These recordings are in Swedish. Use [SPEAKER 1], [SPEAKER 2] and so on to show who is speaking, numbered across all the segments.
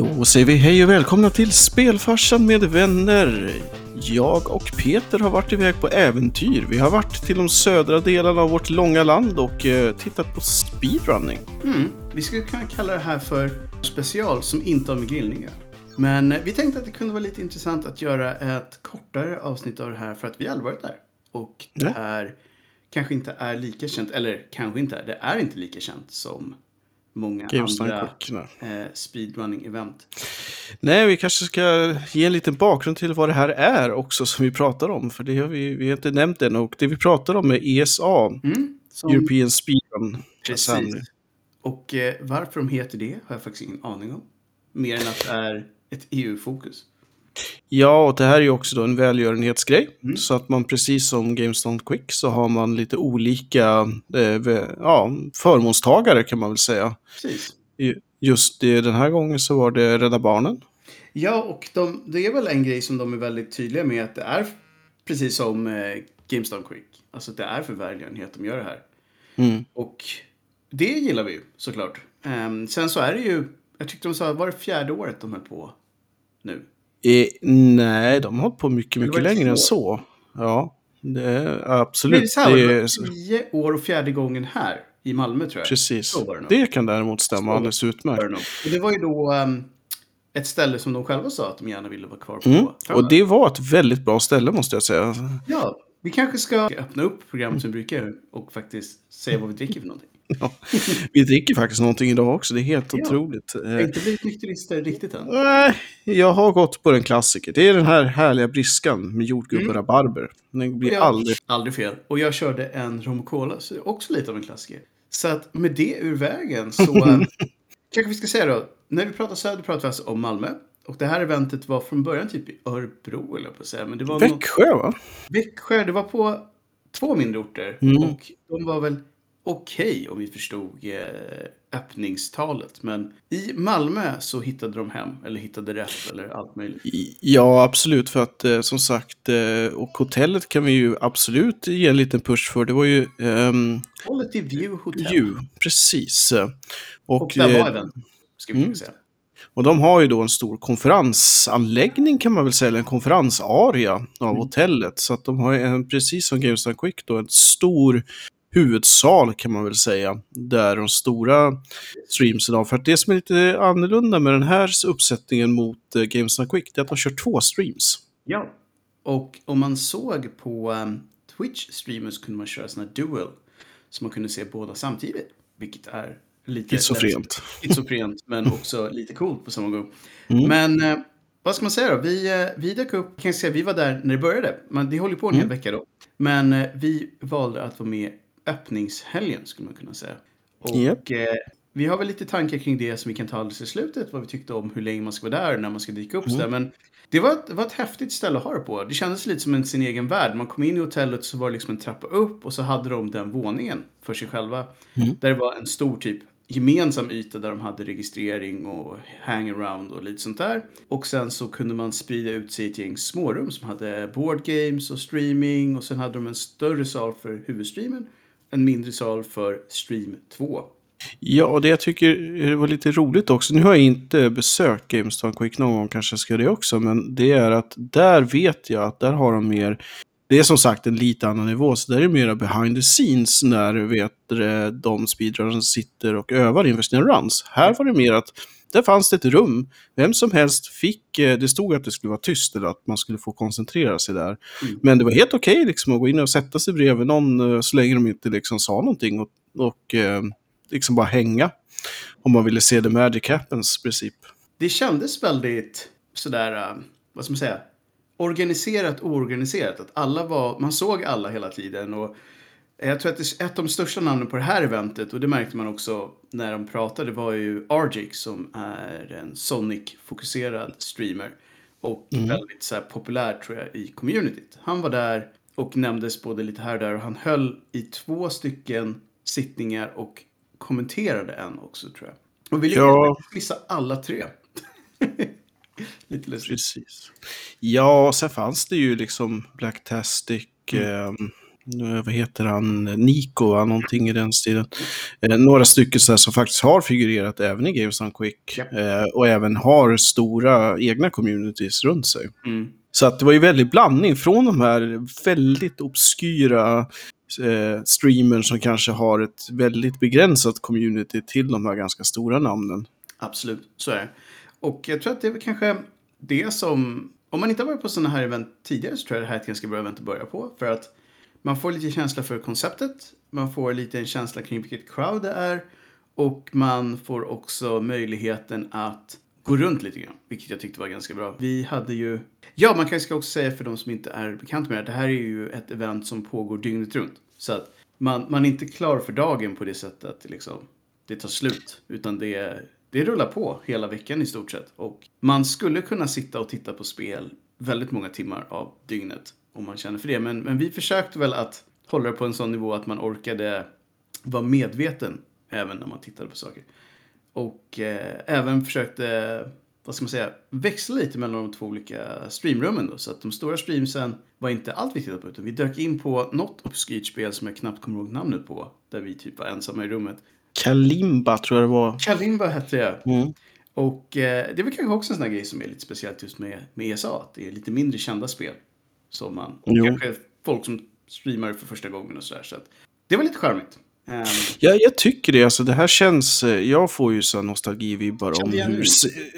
[SPEAKER 1] Då säger vi hej och välkomna till Spelfarsan med vänner. Jag och Peter har varit iväg på äventyr. Vi har varit till de södra delarna av vårt långa land och eh, tittat på speedrunning.
[SPEAKER 2] Mm. Vi skulle kunna kalla det här för special som inte har med grillning. Men eh, vi tänkte att det kunde vara lite intressant att göra ett kortare avsnitt av det här för att vi aldrig varit där. Och det här kanske inte är lika känt, eller kanske inte det är inte lika känt som många
[SPEAKER 1] Games
[SPEAKER 2] andra eh, speedrunning-event.
[SPEAKER 1] Nej, vi kanske ska ge en liten bakgrund till vad det här är också som vi pratar om. För det har vi, vi har inte nämnt än. Och det vi pratar om är ESA,
[SPEAKER 2] Mm. Som,
[SPEAKER 1] European Speedrun
[SPEAKER 2] precis.
[SPEAKER 1] Assembly.
[SPEAKER 2] Och eh, varför de heter det har jag faktiskt ingen aning om. Mer än att det är ett EU-fokus.
[SPEAKER 1] Ja, och det här är ju också då en välgörenhetsgrej.
[SPEAKER 2] Mm.
[SPEAKER 1] Så att man precis som GameStone Quick så har man lite olika eh, ja, förmånstagare kan man väl säga.
[SPEAKER 2] Precis.
[SPEAKER 1] Just den här gången så var det Rädda Barnen.
[SPEAKER 2] Ja, och de, det är väl en grej som de är väldigt tydliga med att det är precis som eh, GameStop Quick. Alltså att det är för välgörenhet de gör det här.
[SPEAKER 1] Mm.
[SPEAKER 2] Och det gillar vi ju såklart. Ehm, sen så är det ju, jag tyckte de sa, var det fjärde året de höll på nu?
[SPEAKER 1] Eh, nej, de har hållit på mycket, mycket
[SPEAKER 2] det
[SPEAKER 1] längre
[SPEAKER 2] tio
[SPEAKER 1] än så. Ja, det är
[SPEAKER 2] det
[SPEAKER 1] absolut.
[SPEAKER 2] är så här,
[SPEAKER 1] det
[SPEAKER 2] det
[SPEAKER 1] är,
[SPEAKER 2] tio år och fjärde gången här i Malmö tror jag.
[SPEAKER 1] precis.
[SPEAKER 2] Det.
[SPEAKER 1] Det kan däremot stämma
[SPEAKER 2] det.
[SPEAKER 1] alldeles utmärkt.
[SPEAKER 2] det det var ju då ehm, ett ställe som de själva sa att de gärna ville vara kvar på.
[SPEAKER 1] Mm. Och det var ett väldigt bra ställe måste jag säga.
[SPEAKER 2] Ja, vi kanske ska öppna upp programmet som vi brukar och faktiskt säga vad vi dricker för någonting.
[SPEAKER 1] Ja. Vi dricker faktiskt någonting idag också, det är helt
[SPEAKER 2] Ja.
[SPEAKER 1] otroligt.
[SPEAKER 2] Jag har inte blivit nykterister riktigt än.
[SPEAKER 1] Nej, jag har gått på den klassiker. Det är den här härliga briskan med jordgubb och rabarber. Den blir
[SPEAKER 2] Jag-
[SPEAKER 1] aldrig...
[SPEAKER 2] Aldrig fel. Och jag körde en rom och cola, så det är också lite av en klassiker. Så att med det ur vägen så eh, kanske vi ska säga då. När vi pratar söder pratar vi alltså om Malmö. Och det här eventet var från början typ i Örebro, eller på att säga. Men det var något,
[SPEAKER 1] Växjö va?
[SPEAKER 2] Växjö, det var på två mindre orter.
[SPEAKER 1] Mm.
[SPEAKER 2] Och de var väl okej om vi förstod eh, öppningstalet. Men i Malmö så hittade de hem, eller hittade rätt, eller allt möjligt.
[SPEAKER 1] Ja, absolut. För att eh, som sagt, eh, och hotellet kan vi ju absolut ge en liten push för. Det var ju ehm,
[SPEAKER 2] Quality View Hotel.
[SPEAKER 1] View, precis. Och,
[SPEAKER 2] Och där var event, ska vi
[SPEAKER 1] mm.
[SPEAKER 2] säga.
[SPEAKER 1] och de har ju då en stor konferensanläggning kan man väl säga, eller en konferensaria av
[SPEAKER 2] Mm.
[SPEAKER 1] hotellet. Så att de har en, precis som GameStop Quick då, en stor huvudsal kan man väl säga. Där de stora streamsen av. För att det som är lite annorlunda med den här uppsättningen mot eh, GameStop Quick, det är att de kör två streams.
[SPEAKER 2] Ja. Och om man såg på um, Twitch-streamers kunde man köra såna dual. Så man kunde se båda samtidigt. Vilket är lite...
[SPEAKER 1] Schizofrent.
[SPEAKER 2] Schizofrent, men också lite coolt på samma gång.
[SPEAKER 1] Mm.
[SPEAKER 2] Men eh, vad ska man säga då? Vi, eh, vi dök upp, kan jag säga, vi var där när det började. Men det håller på en hel
[SPEAKER 1] Mm.
[SPEAKER 2] vecka då. Men eh, vi valde att vara med öppningshelgen skulle man kunna säga. Och
[SPEAKER 1] Japp.
[SPEAKER 2] eh, vi har väl lite tankar kring det som vi kan ta alldeles i slutet. Vad vi tyckte om hur länge man ska vara där, när man ska dyka upp.
[SPEAKER 1] Mm.
[SPEAKER 2] Så där. Men det var, ett, var ett häftigt ställe att ha det på. Det kändes lite som en, sin egen värld. Man kom in i hotellet så var det liksom en trappa upp och så hade de den våningen för sig själva.
[SPEAKER 1] Mm.
[SPEAKER 2] Där det var en stor typ gemensam yta där de hade registrering och hangaround och lite sånt där. Och sen så kunde man sprida ut sig i ett gäng smårum som hade board games och streaming och sen hade de en större sal för huvudstreamen. En mindre sal för stream 2.
[SPEAKER 1] Ja, och det jag tycker var lite roligt också, nu har jag inte besökt GameStop Quick någon gång, kanske ska det också, men det är att där vet jag att där har de mer, det är som sagt en lite annan nivå, så där är det mera behind the scenes när vet, de speedrunners sitter och övar inför sina runs. Här var det mer att där fanns det ett rum, vem som helst fick, eh, det stod att det skulle vara tyst eller att man skulle få koncentrera sig där.
[SPEAKER 2] Mm.
[SPEAKER 1] Men det var helt okej liksom att gå in och sätta sig bredvid någon eh, så länge de inte liksom sa någonting och, och eh, liksom bara hänga. Om man ville se The Magic Happens princip.
[SPEAKER 2] Det kändes väldigt sådär, vad ska man säga, organiserat och oorganiserat. Att alla var, man såg alla hela tiden. Och jag tror att det, ett av de största namnen på det här eventet, och det märkte man också när de pratade, var ju Argix som är en Sonic-fokuserad streamer. Och väldigt så här, populär tror jag i communityt. Han var där och nämndes både lite här och där och han höll i två stycken sittningar och kommenterade en också tror jag. Och vi lyckades missa alla tre. Lite lustigt.
[SPEAKER 1] Precis. Ja, sen fanns det ju liksom Blacktastic, eh, eh, vad heter han, Nico, va? någonting i den stilen. Eh, några stycken så som faktiskt har figurerat även i Games on Quick.
[SPEAKER 2] Ja.
[SPEAKER 1] Eh, och även har stora egna communities runt sig.
[SPEAKER 2] Mm.
[SPEAKER 1] Så att det var ju väldigt blandning från de här väldigt obskyra eh, streamers som kanske har ett väldigt begränsat community till de här ganska stora namnen.
[SPEAKER 2] Absolut, så är det. Och jag tror att det är kanske det som... Om man inte har varit på sådana här event tidigare så tror jag det här är ett ganska bra event att börja på. För att man får lite känsla för konceptet, man får lite en känsla kring vilket crowd det är och man får också möjligheten att gå runt lite grann, vilket jag tyckte var ganska bra. Vi hade ju... Ja, man kanske ska också säga för de som inte är bekanta med det, det här är ju ett event som pågår dygnet runt. Så att man, man är inte klar för dagen på det sättet att liksom, det tar slut, utan det, det rullar på hela veckan i stort sett. Och man skulle kunna sitta och titta på spel väldigt många timmar av dygnet om man känner för det. Men, men vi försökte väl att hålla det på en sån nivå att man orkade vara medveten även när man tittade på saker. Och eh, även försökte, vad ska man säga, växla lite mellan de två olika streamrummen då. Så att de stora streamsen var inte allt vi tittade på, utan vi dök in på något obskyrt spel som jag knappt kommer ihåg namnet på. Där vi typ var ensamma i rummet.
[SPEAKER 1] Kalimba tror jag det var.
[SPEAKER 2] Kalimba hette det.
[SPEAKER 1] Mm.
[SPEAKER 2] Och eh, det är väl kanske också en sån här grej som är lite speciellt just med, med ESA. Att det är lite mindre kända spel. Som man, och
[SPEAKER 1] Jo.
[SPEAKER 2] kanske folk som streamar för första gången och sådär. Så att det var lite charmigt. Ehm,
[SPEAKER 1] Ja, jag tycker det. Alltså, det här känns... eh, Jag får ju så nostalgivibbar om hur,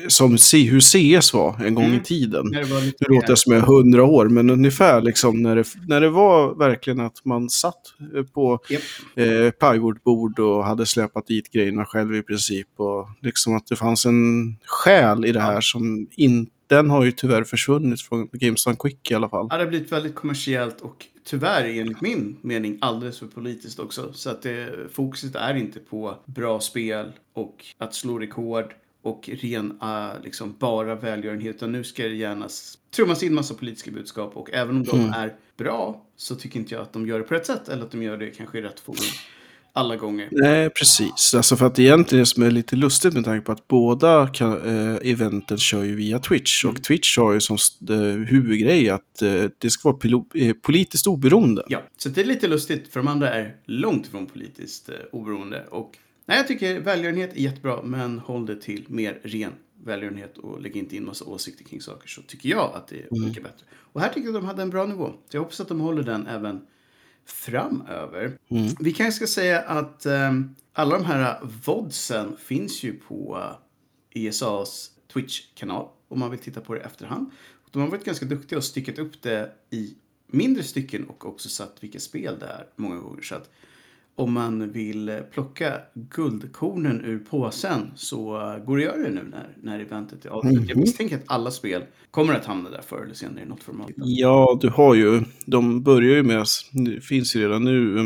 [SPEAKER 2] det.
[SPEAKER 1] Som, hur CS var en gång
[SPEAKER 2] Mm.
[SPEAKER 1] i tiden.
[SPEAKER 2] det
[SPEAKER 1] Nu låter jag som jag är hundra år, men ungefär liksom när det, när det var verkligen att man satt eh, på
[SPEAKER 2] Japp.
[SPEAKER 1] eh, plywoodbord och hade släpat dit grejerna själv i princip. Och liksom att det fanns en själ i det här som inte... Den har ju tyvärr försvunnit från GameStop Quick i alla fall.
[SPEAKER 2] Ja, det har blivit väldigt kommersiellt och tyvärr enligt min mening alldeles för politiskt också. Så att det, fokuset är inte på bra spel och att slå rekord och ren, uh, liksom bara välgörenhet. Utan nu ska det gärna trummas in massa politiska budskap och även om de är bra så tycker inte jag att de gör det på rätt sätt eller att de gör det kanske i rätt forum alla gånger.
[SPEAKER 1] Nej, precis. Alltså för att egentligen det som är lite lustigt med tanke på att båda kan, eh, eventen kör ju via Twitch. Och Twitch har ju som eh, huvudgrej att eh, det ska vara politiskt oberoende.
[SPEAKER 2] Ja, så det är lite lustigt för de andra är långt ifrån politiskt oberoende. Och nej, jag tycker välgörenhet är jättebra, men håll det till mer ren välgörenhet och lägg inte in massa åsikter kring saker så tycker jag att det är mycket bättre. Och här tycker jag att de hade en bra nivå. Så jag hoppas att de håller den även framöver. Vi kanske ska säga att ehm, alla de här vodsen finns ju på ESAs Twitch-kanal om man vill titta på det i efterhand. De har varit ganska duktiga och styckat upp det i mindre stycken och också satt vilka spel det är många gånger. Så att om man vill plocka guldkornen ur påsen så går det att göra det nu när, när eventet är avslutat. Jag misstänker att alla spel kommer att hamna där förr eller senare i något format.
[SPEAKER 1] Ja, du har ju, de börjar ju med, det finns ju redan nu, eh,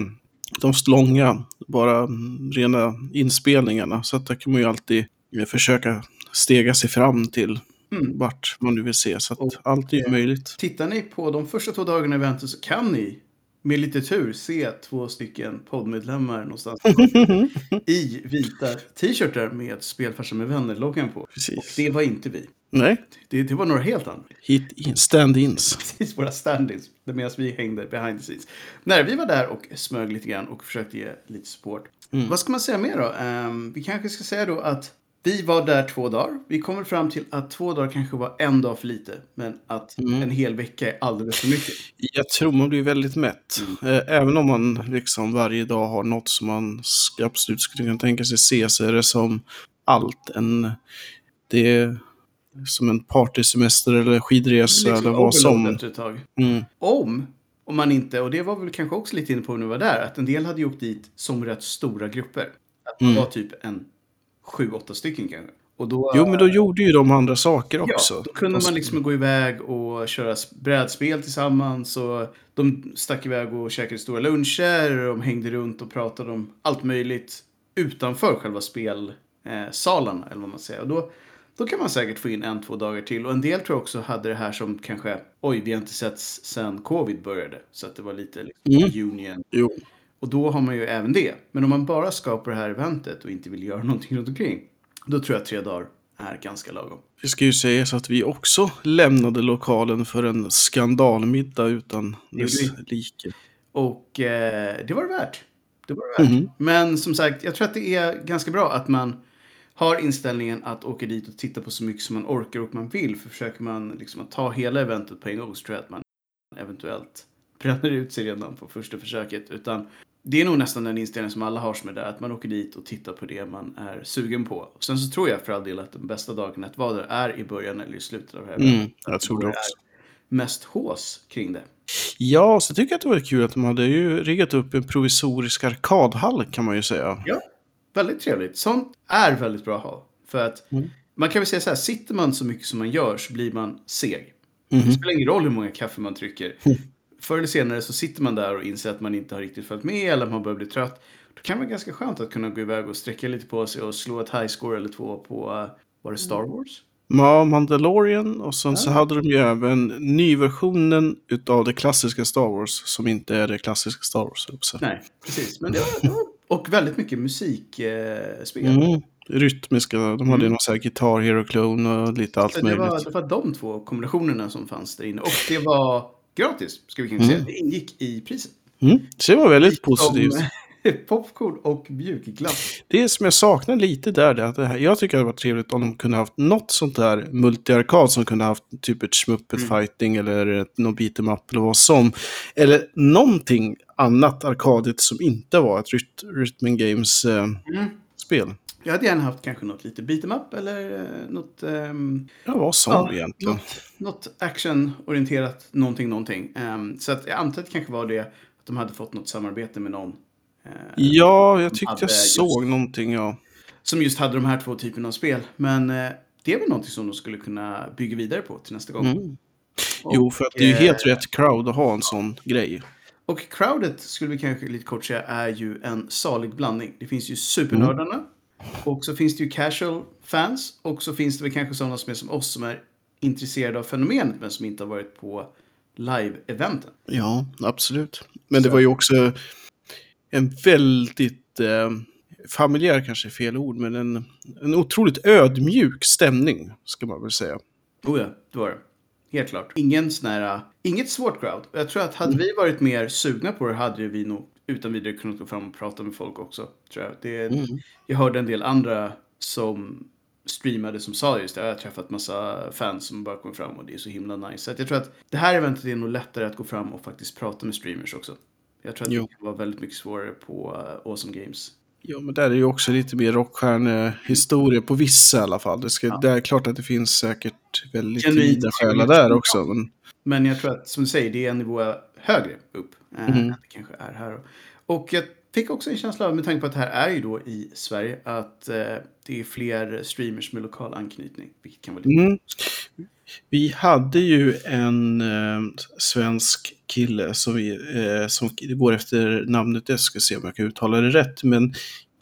[SPEAKER 1] de långa, bara mm, rena inspelningarna. Så att där kan man ju alltid eh, försöka stega sig fram till
[SPEAKER 2] Mm.
[SPEAKER 1] vart man nu vill se. Så att
[SPEAKER 2] Och,
[SPEAKER 1] allt är ju
[SPEAKER 2] eh,
[SPEAKER 1] möjligt.
[SPEAKER 2] Tittar ni på de första två dagarna i eventet så kan ni med lite tur se två stycken poddmedlemmar någonstans i vita t-shirtar med Spelfarsan med vänner-loggan på. Och
[SPEAKER 1] Precis.
[SPEAKER 2] det var inte vi.
[SPEAKER 1] Nej,
[SPEAKER 2] Det, det var några helt andra.
[SPEAKER 1] hit in, stand-ins.
[SPEAKER 2] Precis, våra stand-ins. Medan vi hängde behind the scenes. Nej, vi var där och smög lite grann och försökte ge lite support. Vad ska man säga mer då? Ehm, vi kanske ska säga då att vi var där två dagar. Vi kommer fram till att två dagar kanske var en dag för lite. Men att en hel vecka är alldeles för mycket.
[SPEAKER 1] Jag tror man blir väldigt mätt. Eh, Även om man liksom varje dag har något som man ska- absolut skulle kunna tänka sig se så är det som allt. En, det är som en partysemester eller skidresa eller vad som.
[SPEAKER 2] efter ett tag.
[SPEAKER 1] Mm.
[SPEAKER 2] Om, om man inte, och det var väl kanske också lite inne på när vi var där, att en del hade ju åkt dit som rätt stora grupper. Att det var typ en sju, åtta stycken kanske. Och då,
[SPEAKER 1] Jo, men då gjorde ju de andra saker
[SPEAKER 2] Ja,
[SPEAKER 1] också.
[SPEAKER 2] då kunde man liksom gå iväg och köra brädspel tillsammans. Och de stack iväg och käkade stora luncher. Och de hängde runt och pratade om allt möjligt utanför själva spelsalarna, eller vad man säger. Och då, då kan man säkert få in en, två dagar till. Och en del tror jag också hade det här som kanske, oj, vi har inte setts sedan covid började. Så att det var lite liksom, union.
[SPEAKER 1] Jo.
[SPEAKER 2] Och då har man ju även det. Men om man bara ska på det här eventet och inte vill göra någonting runt omkring. Då tror jag att tre dagar är ganska lagom.
[SPEAKER 1] Det ska ju sägas att vi också lämnade lokalen för en skandalmiddag utan dess like.
[SPEAKER 2] Och eh, det var det värt. Det var det värt.
[SPEAKER 1] Mhm.
[SPEAKER 2] Men som sagt, jag tror att det är ganska bra att man har inställningen att åka dit och titta på så mycket som man orkar och man vill. För försöker man liksom att ta hela eventet på en gång så tror jag att man eventuellt bränner ut sig redan på första försöket. Utan det är nog nästan den inställningen som alla har som är där. Att man åker dit och tittar på det man är sugen på. Sen så tror jag för all del att de bästa dagarna att vara där är i början eller i slutet av här
[SPEAKER 1] Mm, jag tror det
[SPEAKER 2] är
[SPEAKER 1] också.
[SPEAKER 2] Mest hås kring det.
[SPEAKER 1] Ja, så tycker jag att det var kul att de hade ju riggat upp en provisorisk arkadhall kan man ju säga.
[SPEAKER 2] Ja, väldigt trevligt. Sånt är väldigt bra att ha. För att
[SPEAKER 1] Mm.
[SPEAKER 2] man kan väl säga så här, sitter man så mycket som man gör så blir man seg.
[SPEAKER 1] Mhm.
[SPEAKER 2] Det spelar ingen roll hur många kaffe man trycker. Förr eller senare så sitter man där och inser att man inte har riktigt följt med eller man börjar bli trött. Då kan det vara ganska skönt att kunna gå iväg och sträcka lite på sig och slå ett high score eller två på, uh, var det Star Wars?
[SPEAKER 1] Ja, Mandalorian och sen så
[SPEAKER 2] Ja.
[SPEAKER 1] hade de ju även nyversionen utav det klassiska Star Wars som inte är det klassiska Star Wars. att säga.
[SPEAKER 2] Nej, precis. Men det var, och väldigt mycket musikspel. Eh.
[SPEAKER 1] Mm. Rytmiska, de hade ju
[SPEAKER 2] Mm.
[SPEAKER 1] någon sån här Guitar Hero Clone och lite allt
[SPEAKER 2] det,
[SPEAKER 1] möjligt.
[SPEAKER 2] var, det var de två kombinationerna som fanns där inne. Och det var gratis, ska vi kanske säga.
[SPEAKER 1] Mm.
[SPEAKER 2] Det ingick i priset.
[SPEAKER 1] Mm. Så det var väldigt positivt.
[SPEAKER 2] popcorn och mjukglass.
[SPEAKER 1] Det som jag saknar lite där, det att det här, jag tycker det var trevligt om de kunde haft något sånt där multi-arkad som kunde haft typ ett Schmuppet
[SPEAKER 2] Mm.
[SPEAKER 1] Fighting eller ett, någon beat'em up eller vad som. Eller någonting annat arkadigt som inte var ett Ryt Rhythm Games-spel.
[SPEAKER 2] Mm. Jag hade gärna haft kanske något lite beat'em up eller eh, något, ehm,
[SPEAKER 1] ja, vad som
[SPEAKER 2] Ja,
[SPEAKER 1] egentligen.
[SPEAKER 2] något, något actionorienterat någonting, någonting. Ehm, så att jag antar att det kanske var det att de hade fått något samarbete med någon. eh,
[SPEAKER 1] Ja, jag tyckte jag
[SPEAKER 2] just-
[SPEAKER 1] såg någonting, ja.
[SPEAKER 2] Som just hade de här två typerna av spel. Men eh, det är väl någonting som de skulle kunna bygga vidare på till nästa gång.
[SPEAKER 1] Mm.
[SPEAKER 2] Och,
[SPEAKER 1] Jo, för att det är ju helt rätt crowd att ha en sån grej.
[SPEAKER 2] Och crowdet skulle vi kanske lite kort säga är ju en salig blandning. Det finns ju supernördarna. Och så finns det ju casual fans. Och så finns det väl kanske sådana som är som oss som är intresserade av fenomenet men som inte har varit på live-eventen.
[SPEAKER 1] Ja, absolut. Men det
[SPEAKER 2] Så-
[SPEAKER 1] var ju också en väldigt eh, familjär, kanske är fel ord, men en, en otroligt ödmjuk stämning, ska man väl säga.
[SPEAKER 2] Oh ja, det var det. Helt klart. Ingen sån här, inget svårt crowd. Jag tror att hade vi varit mer sugna på det hade vi nog utan vidare kunnat gå fram och prata med folk också. Tror jag. Det,
[SPEAKER 1] Mm.
[SPEAKER 2] Jag hörde en del andra som streamade som sa just det. Jag har träffat massa fans som bara kommer fram och det är så himla nice. Så jag tror att det här eventet är nog lättare att gå fram och faktiskt prata med streamers också. Jag tror att
[SPEAKER 1] Jo.
[SPEAKER 2] det kan vara väldigt mycket svårare på uh, Awesome Games.
[SPEAKER 1] Ja, men där är ju också lite mer rockstjärnehistoria på vissa i alla fall. Det, ska,
[SPEAKER 2] Ja.
[SPEAKER 1] det är klart att det finns säkert väldigt vida själar där också. Men,
[SPEAKER 2] Men jag tror att, som du säger, det är en nivå högre upp. Än det kanske är här. Och jag fick också en känsla av, med tanke på att det här är ju då i Sverige, att eh, det är fler streamers med lokal anknytning. Vilket kan vara lite...
[SPEAKER 1] mm. Vi hade ju en eh, svensk kille som, vi, eh, som går efter namnet, jag ska se om jag kan uttala det rätt, men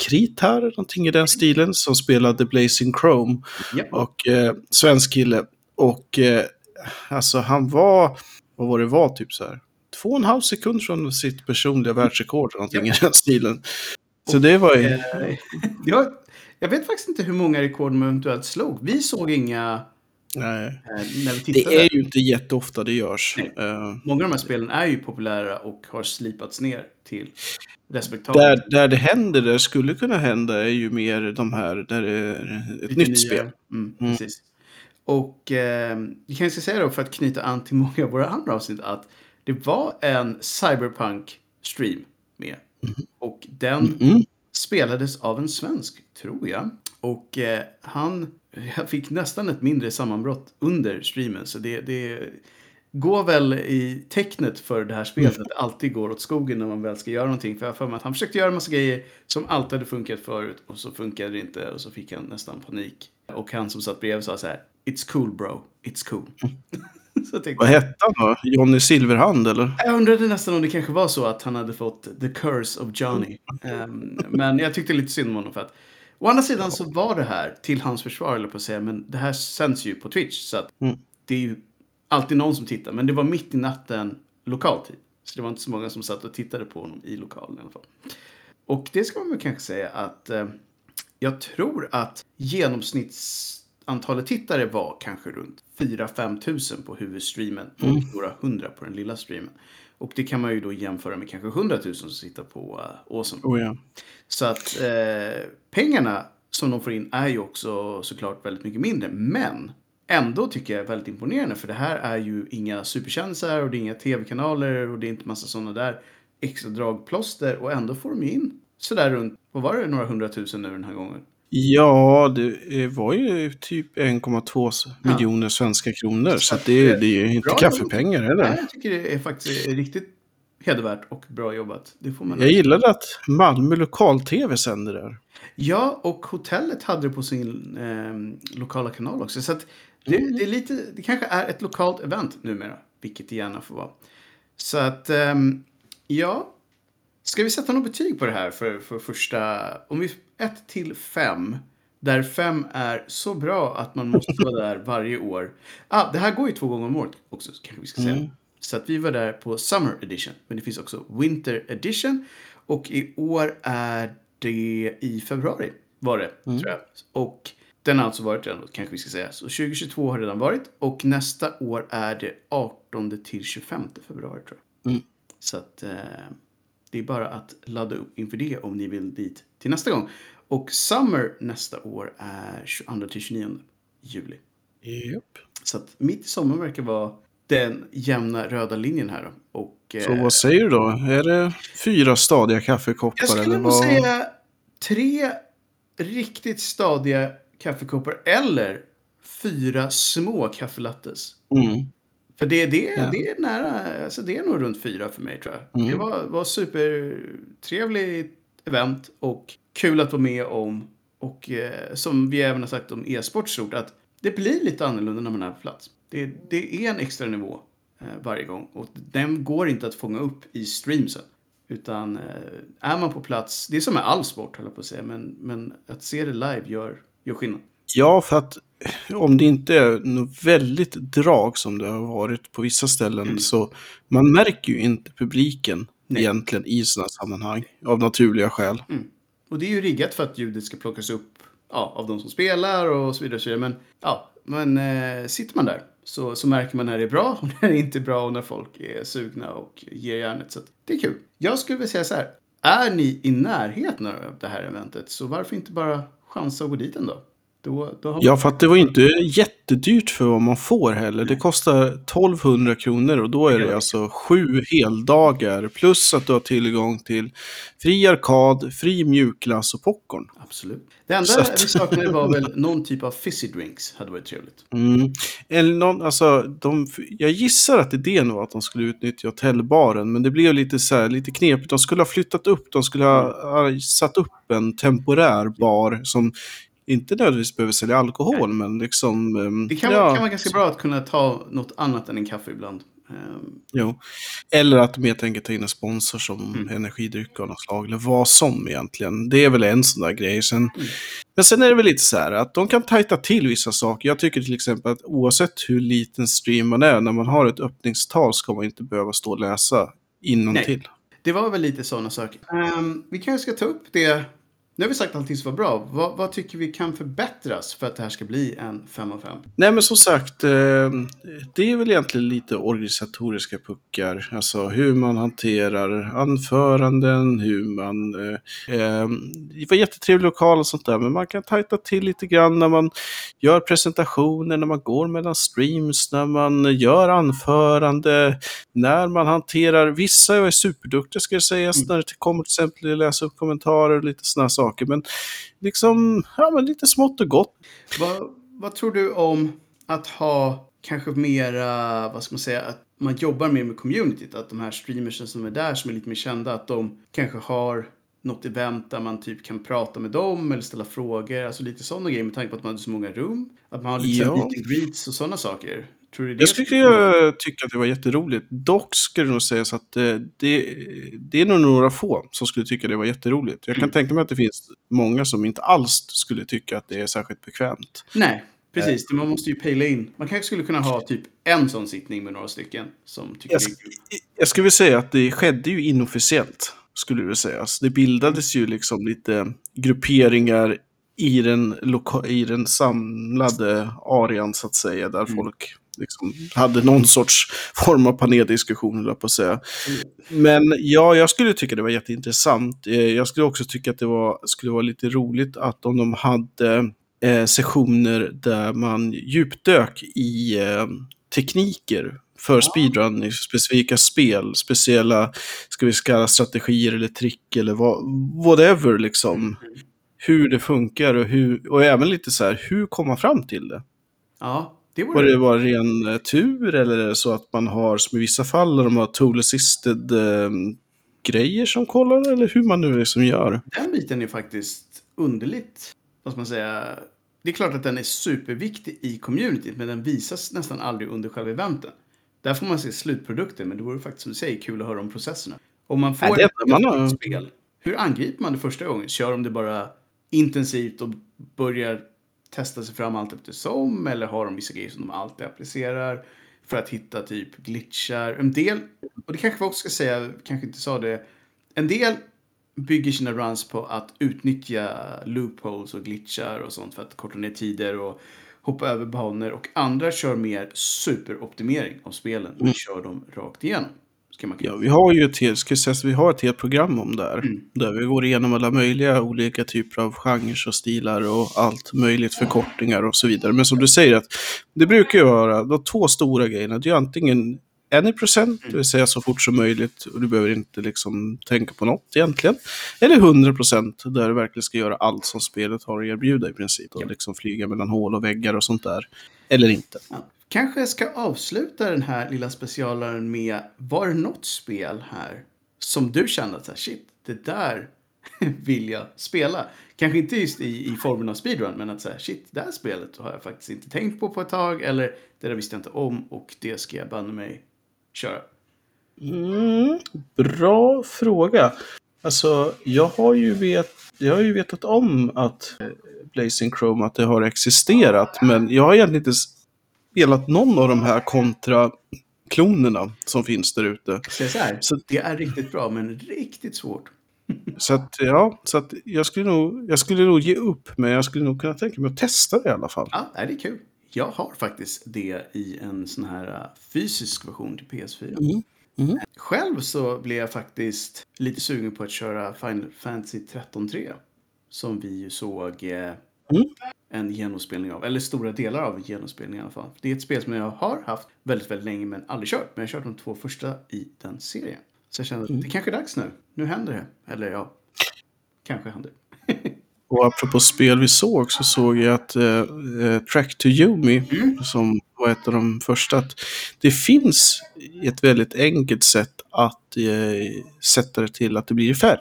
[SPEAKER 1] Kritar, någonting i den stilen, som spelade Blazing Chrome.
[SPEAKER 2] Ja.
[SPEAKER 1] Och eh, svensk kille. Och eh, alltså han var, vad var det var, typ så här. Två och en halv sekund från sitt personliga världsrekord, eller någonting i den stilen. Så det var ju...
[SPEAKER 2] Eh, jag, jag vet faktiskt inte hur många rekord man eventuellt slog. Vi såg inga
[SPEAKER 1] Nej.
[SPEAKER 2] eh, när vi tittade.
[SPEAKER 1] Det är ju inte jätteofta det görs. Eh,
[SPEAKER 2] Många av de här spelen är ju populära och har slipats ner till respektabelt.
[SPEAKER 1] där, där det händer, där det skulle kunna hända, är ju mer de här där det är ett
[SPEAKER 2] Lite
[SPEAKER 1] nytt
[SPEAKER 2] nya-
[SPEAKER 1] spel.
[SPEAKER 2] Mm,
[SPEAKER 1] Mm.
[SPEAKER 2] Precis. Och eh, vi kanske ska säga då för att knyta an till många av våra andra avsnitt att det var en Cyberpunk-stream med. Och den
[SPEAKER 1] Mm.
[SPEAKER 2] spelades av en svensk, tror jag. Och eh, han jag fick nästan ett mindre sammanbrott under streamen. Så det, det går väl i tecknet för det här spelet att det alltid går åt skogen när man väl ska göra någonting. För jag för mig att han försökte göra en massa grejer som alltid hade funkat förut och så funkade det inte och så fick han nästan panik. Och han som satt bredvid sa så här It's cool bro, it's cool. så
[SPEAKER 1] Vad hette han då? Johnny Silverhand eller?
[SPEAKER 2] jag undrade nästan om det kanske var så att han hade fått the curse of Johnny. Ehm, men jag tyckte lite synd om honom för att Å andra sidan så var det här, till hans försvar eller på att säga, men det här sänds ju på Twitch så att
[SPEAKER 1] Mm.
[SPEAKER 2] det är ju alltid någon som tittar. Men det var mitt i natten lokal tid. Så det var inte så många som satt och tittade på honom i lokalen i alla fall. Och det ska man väl kanske säga att eh, jag tror att genomsnittsantalet tittare var kanske runt 4-5 tusen på huvudstreamen och några hundra på den lilla streamen. Och det kan man ju då jämföra med kanske 100 000 som sitter på uh, Awesome.
[SPEAKER 1] Oh, ja.
[SPEAKER 2] Så att eh, pengarna som de får in är ju också såklart väldigt mycket mindre. Men ändå tycker jag är väldigt imponerande för det här är ju inga superkändisar och det är inga tv-kanaler och det är inte massa sådana där extra dragplåster och ändå får de ju in sådär runt, vad var det, några hundratusen nu den här gången?
[SPEAKER 1] Ja, det var ju typ 1,2 ja. miljoner svenska kronor. Så, det, det, är ju inte kaffepengar heller.
[SPEAKER 2] Nej, jag tycker det är faktiskt riktigt hedervärt och bra jobbat. Det får man
[SPEAKER 1] jag gillade att Malmö lokal-tv sänder där.
[SPEAKER 2] Ja, och hotellet hade det på sin eh, lokala kanal också. Så det, mm. det, är lite, det kanske är ett lokalt event numera, vilket det gärna får vara. Så att, eh, ja. Ska vi sätta något betyg på det här för, för första, om vi 1 till 5, där 5 är så bra att man måste vara där varje år. Ah, det här går ju två gånger om året också, kanske vi ska säga. Mm. Så att vi var där på Summer Edition, men det finns också Winter Edition. Och i år är det i februari, var det, mm. tror jag. Och den har alltså varit redan, kanske vi ska säga. Så 2022 har redan varit och nästa år är det 18 till 25 februari, tror jag. Mm. Så att eh, det är bara att ladda upp inför det om ni vill dit till nästa gång. Och Summer nästa år är 22 till 29 juli.
[SPEAKER 1] Yep.
[SPEAKER 2] Så att mitt i sommar verkar vara den jämna röda linjen här. Och,
[SPEAKER 1] så eh, vad säger du då? Är det fyra stadiga kaffekoppar?
[SPEAKER 2] Jag skulle nog säga tre riktigt stadiga kaffekoppar eller fyra små kaffelattes. Mm. För det, det, ja. det är nära, alltså det är nog runt fyra för mig tror jag. Mm. Det var, var supertrevligt event och kul att vara med om. Och eh, som vi även har sagt om e-sport stort, att det blir lite annorlunda när man är på plats. Det, det är en extra nivå eh, varje gång och den går inte att fånga upp i streamsen. Utan eh, är man på plats, det är som med all sport höll jag på att säga, men, men att se det live gör, gör skillnad.
[SPEAKER 1] Ja, för att om det inte är något väldigt drag som det har varit på vissa ställen mm. så man märker ju inte publiken Nej. egentligen i sådana sammanhang av naturliga skäl.
[SPEAKER 2] Mm. Och det är ju riggat för att ljudet ska plockas upp ja, av de som spelar och så vidare. Och så vidare. Men, ja, men eh, sitter man där så, så märker man när det är bra och när det inte är bra och när folk är sugna och ger järnet. Så det är kul. Jag skulle vilja säga så här. Är ni i närheten av det här eventet så varför inte bara chansa och gå dit ändå?
[SPEAKER 1] Då, då. Ja, för att det var inte jättedyrt för vad man får heller. Det kostar 1200 kronor och då är det alltså sju heldagar. Plus att du har tillgång till fri arkad, fri mjukglass och popcorn.
[SPEAKER 2] Absolut. Det enda att... vi saknade var väl någon typ av fizzy drinks. Hade varit trevligt.
[SPEAKER 1] Mm. Eller någon, alltså, de, jag gissar att idén var att de skulle utnyttja hotellbaren. Men det blev lite, så här, lite knepigt. De skulle ha flyttat upp, de skulle ha, ha satt upp en temporär bar som inte nödvändigtvis behöver sälja alkohol, Nej. men liksom...
[SPEAKER 2] Um, det kan, ja. kan vara ganska bra att kunna ta något annat än en kaffe ibland. Um.
[SPEAKER 1] Jo. Eller att de helt enkelt tar in en sponsor som mm. energidryck av något slag, eller vad som egentligen. Det är väl en sån där grej. Sen, mm. Men sen är det väl lite så här att de kan tajta till vissa saker. Jag tycker till exempel att oavsett hur liten stream man är, när man har ett öppningstal ska man inte behöva stå och läsa innantill.
[SPEAKER 2] Det var väl lite sådana saker. Um, vi kanske ska ta upp det nu har vi sagt allting som var bra. Vad, vad, tycker vi kan förbättras för att det här ska bli en 5 av 5?
[SPEAKER 1] Nej men som sagt, eh, det är väl egentligen lite organisatoriska puckar. Alltså hur man hanterar anföranden, hur man... Eh, eh, det var jättetrevlig lokal och sånt där, men man kan tajta till lite grann när man gör presentationer, när man går mellan streams, när man gör anförande, när man hanterar... Vissa är superduktiga ska jag säga, mm. när det kommer till exempel att läsa upp kommentarer och lite sådana saker saker. Men liksom, ja men lite smått och gott.
[SPEAKER 2] Vad, vad tror du om att ha kanske mera, vad ska man säga, att man jobbar mer med communityt. Att de här streamersen som är där, som är lite mer kända, att de kanske har något event där man typ kan prata med dem eller ställa frågor. Alltså lite sådana grejer med tanke på att man har så många rum. Att man har lite ja. meet and greets och sådana saker.
[SPEAKER 1] Tror du det jag skulle jag tycka att det var jätteroligt. Dock skulle det nog sägas att eh, det, det är nog några få som skulle tycka det var jätteroligt. Jag kan mm. tänka mig att det finns många som inte alls skulle tycka att det är särskilt bekvämt.
[SPEAKER 2] Nej, precis. Man måste ju pejla in. Man kanske skulle kunna ha typ en sån sittning med några stycken som tycker
[SPEAKER 1] jag, det är kul. Jag skulle vilja säga att det skedde ju inofficiellt, skulle det sägas. Det bildades ju liksom lite grupperingar i den, i den samlade arean så att säga, där mm. folk liksom, hade någon sorts form av paneldiskussion, eller på att säga. Men ja, jag skulle tycka det var jätteintressant. Eh, Jag skulle också tycka att det var, skulle vara lite roligt att om de hade eh, sessioner där man djupdök i eh, tekniker för speedrun i specifika spel, speciella, ska vi kalla strategier eller trick eller vad, whatever liksom. Hur det funkar och, hur, och även lite så här, hur kom man fram till det?
[SPEAKER 2] Ja, det
[SPEAKER 1] Var
[SPEAKER 2] vore...
[SPEAKER 1] det bara ren eh, tur eller är det så att man har, som i vissa fall, där de har tool assisted eh, grejer som kollar eller hur man nu liksom gör?
[SPEAKER 2] Den biten är faktiskt underligt. Vad ska man säga? Det är klart att den är superviktig i communityt, men den visas nästan aldrig under själva eventen. Där får man se slutprodukten, men det vore faktiskt som du säger kul att höra om processerna. Om man får
[SPEAKER 1] det
[SPEAKER 2] ett
[SPEAKER 1] man
[SPEAKER 2] spel, hur angriper man det första gången? Kör de det bara intensivt och börjar testa sig fram allt eftersom? Eller har de vissa grejer som de alltid applicerar för att hitta typ glitchar? En del, och det kanske vi också ska säga, kanske inte sa det, en del bygger sina runs på att utnyttja loopholes och glitchar och sånt för att korta ner tider och hoppa över banor. Och andra kör mer superoptimering av spelen och kör dem rakt igenom. Ska man
[SPEAKER 1] Ja, vi har ju ett helt, ska säga, vi har ett helt program om det här.
[SPEAKER 2] Mm.
[SPEAKER 1] Där vi går igenom alla möjliga olika typer av genrer och stilar och allt möjligt, förkortningar och så vidare. Men som du säger, att det brukar ju vara de två stora grejerna. Det är antingen any procent, det vill säga så fort som möjligt och du behöver inte liksom tänka på något egentligen. Eller 100 procent, där du verkligen ska göra allt som spelet har att erbjuda i princip. Och liksom flyga mellan hål och väggar och sånt där. Eller inte.
[SPEAKER 2] Ja. Kanske jag ska avsluta den här lilla specialaren med, var det något spel här som du kände att shit, det där vill jag spela? Kanske inte just i, i formen av speedrun, men att säga shit, det här spelet har jag faktiskt inte tänkt på på ett tag, eller det där visste jag inte om och det ska jag banne mig köra.
[SPEAKER 1] Mm, bra fråga. Alltså, jag har ju, vet, jag har ju vetat om att eh, Blazing Chrome, att det har existerat. Men jag har egentligen inte spelat någon av de här kontra klonerna som finns där ute.
[SPEAKER 2] Så det är riktigt bra, men riktigt svårt.
[SPEAKER 1] Så att, ja, så att jag skulle nog, jag skulle nog ge upp, men jag skulle nog kunna tänka mig att testa det i alla fall.
[SPEAKER 2] Ja, det är kul. Jag har faktiskt det i en sån här uh, fysisk version till PS4.
[SPEAKER 1] Mm. Mm.
[SPEAKER 2] Själv så blev jag faktiskt lite sugen på att köra Final Fantasy 13.3. Som vi ju såg eh,
[SPEAKER 1] Mm.
[SPEAKER 2] en genomspelning av. Eller stora delar av en genomspelning i alla fall. Det är ett spel som jag har haft väldigt, väldigt länge men aldrig kört. Men jag har kört de två första i den serien. Så jag kände att det kanske är dags nu. Nu händer det. Eller ja, kanske händer.
[SPEAKER 1] Och apropå spel vi såg så såg jag att eh, eh, Track to Yumi, som var ett av de första, att det finns ett väldigt enkelt sätt att eh, sätta det till att det blir i färg.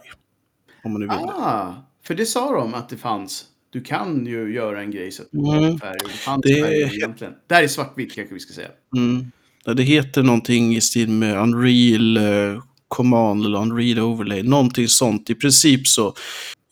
[SPEAKER 1] Om man nu vill.
[SPEAKER 2] Ah, för det sa de att det fanns. Du kan ju göra en grej så att det
[SPEAKER 1] Mm.
[SPEAKER 2] blir färg. Det
[SPEAKER 1] Det-
[SPEAKER 2] färg egentligen. Det här är svartvitt kanske vi ska säga.
[SPEAKER 1] Mm. Det heter någonting i stil med Unreal eh, Command eller Unreal Overlay. Någonting sånt. I princip så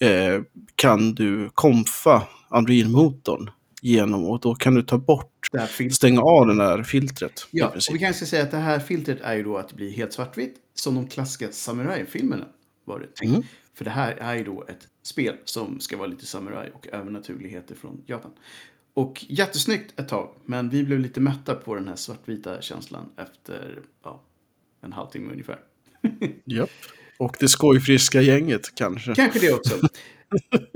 [SPEAKER 1] eh, kan du komfa Unreal-motorn genom och då kan du ta bort,
[SPEAKER 2] Det
[SPEAKER 1] stänga av den här filtret.
[SPEAKER 2] Ja, och vi kanske ska säga att det här filtret är ju då att det blir helt svartvitt. Som de klassiska samurajfilmerna var det tänkt.
[SPEAKER 1] Mm.
[SPEAKER 2] För det här är ju då ett spel som ska vara lite samuraj och övernaturligheter från Japan. Och jättesnyggt ett tag, men vi blev lite mätta på den här svartvita känslan efter ja, en halvtimme ungefär.
[SPEAKER 1] Japp. Och det skojfriska gänget kanske.
[SPEAKER 2] Kanske det också.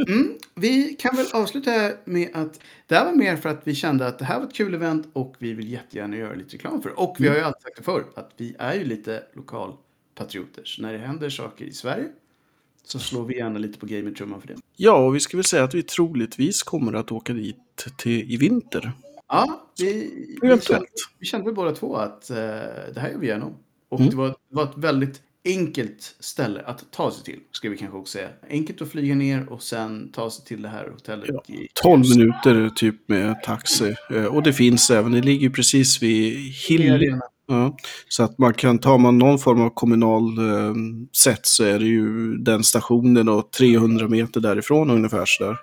[SPEAKER 2] Mm, vi kan väl avsluta med att det här var mer för att vi kände att det här var ett kul event och vi vill jättegärna göra lite reklam för det. Och vi har ju alltid sagt det förr, att vi är ju lite lokalpatrioter. Så när det händer saker i Sverige så slår vi gärna lite på gamertrumman för det.
[SPEAKER 1] Ja, och vi ska väl säga att vi troligtvis kommer att åka dit till, i vinter.
[SPEAKER 2] Ja, vi, vi, kände, vi kände båda två att eh, det här gör vi gärna om. Och
[SPEAKER 1] Mm.
[SPEAKER 2] det, var, det var ett väldigt enkelt ställe att ta sig till, ska vi kanske också säga. Enkelt att flyga ner och sen ta sig till det här hotellet.
[SPEAKER 1] Ja,
[SPEAKER 2] i
[SPEAKER 1] 12 minuter typ med taxi. Eh, Och det finns även, det ligger precis vid Hill. Ja, så att man kan, ta man någon form av kommunal eh, sätt så är det ju den stationen och 300 meter därifrån ungefär sådär.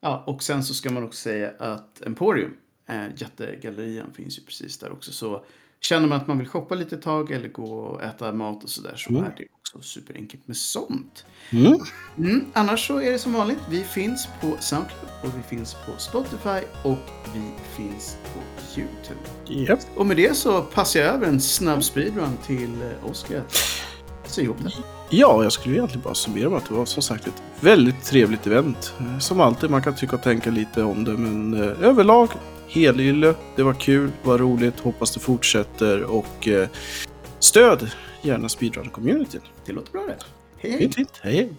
[SPEAKER 2] Ja, och sen så ska man också säga att Emporium, eh, jättegallerian, finns ju precis där också. Så känner man att man vill shoppa lite tag eller gå och äta mat och sådär så
[SPEAKER 1] Mm.
[SPEAKER 2] är det Så superenkelt med sånt.
[SPEAKER 1] Mm.
[SPEAKER 2] Mm, annars så är det som vanligt. Vi finns på Soundcloud och vi finns på Spotify och vi finns på YouTube.
[SPEAKER 1] Japp.
[SPEAKER 2] Och med det så passar jag över en snabb speedrun till eh, Oskar sy ihop det.
[SPEAKER 1] Ja, jag skulle egentligen bara summera med att det var som sagt ett väldigt trevligt event. Eh, Som alltid, man kan tycka och tänka lite om det, men eh, överlag helylle. Det var kul, det var roligt, hoppas det fortsätter och eh, stöd gärna speedrun-communityn.
[SPEAKER 2] Det låter bra det. Hej hej!
[SPEAKER 1] Fint, fint. Hej, hej.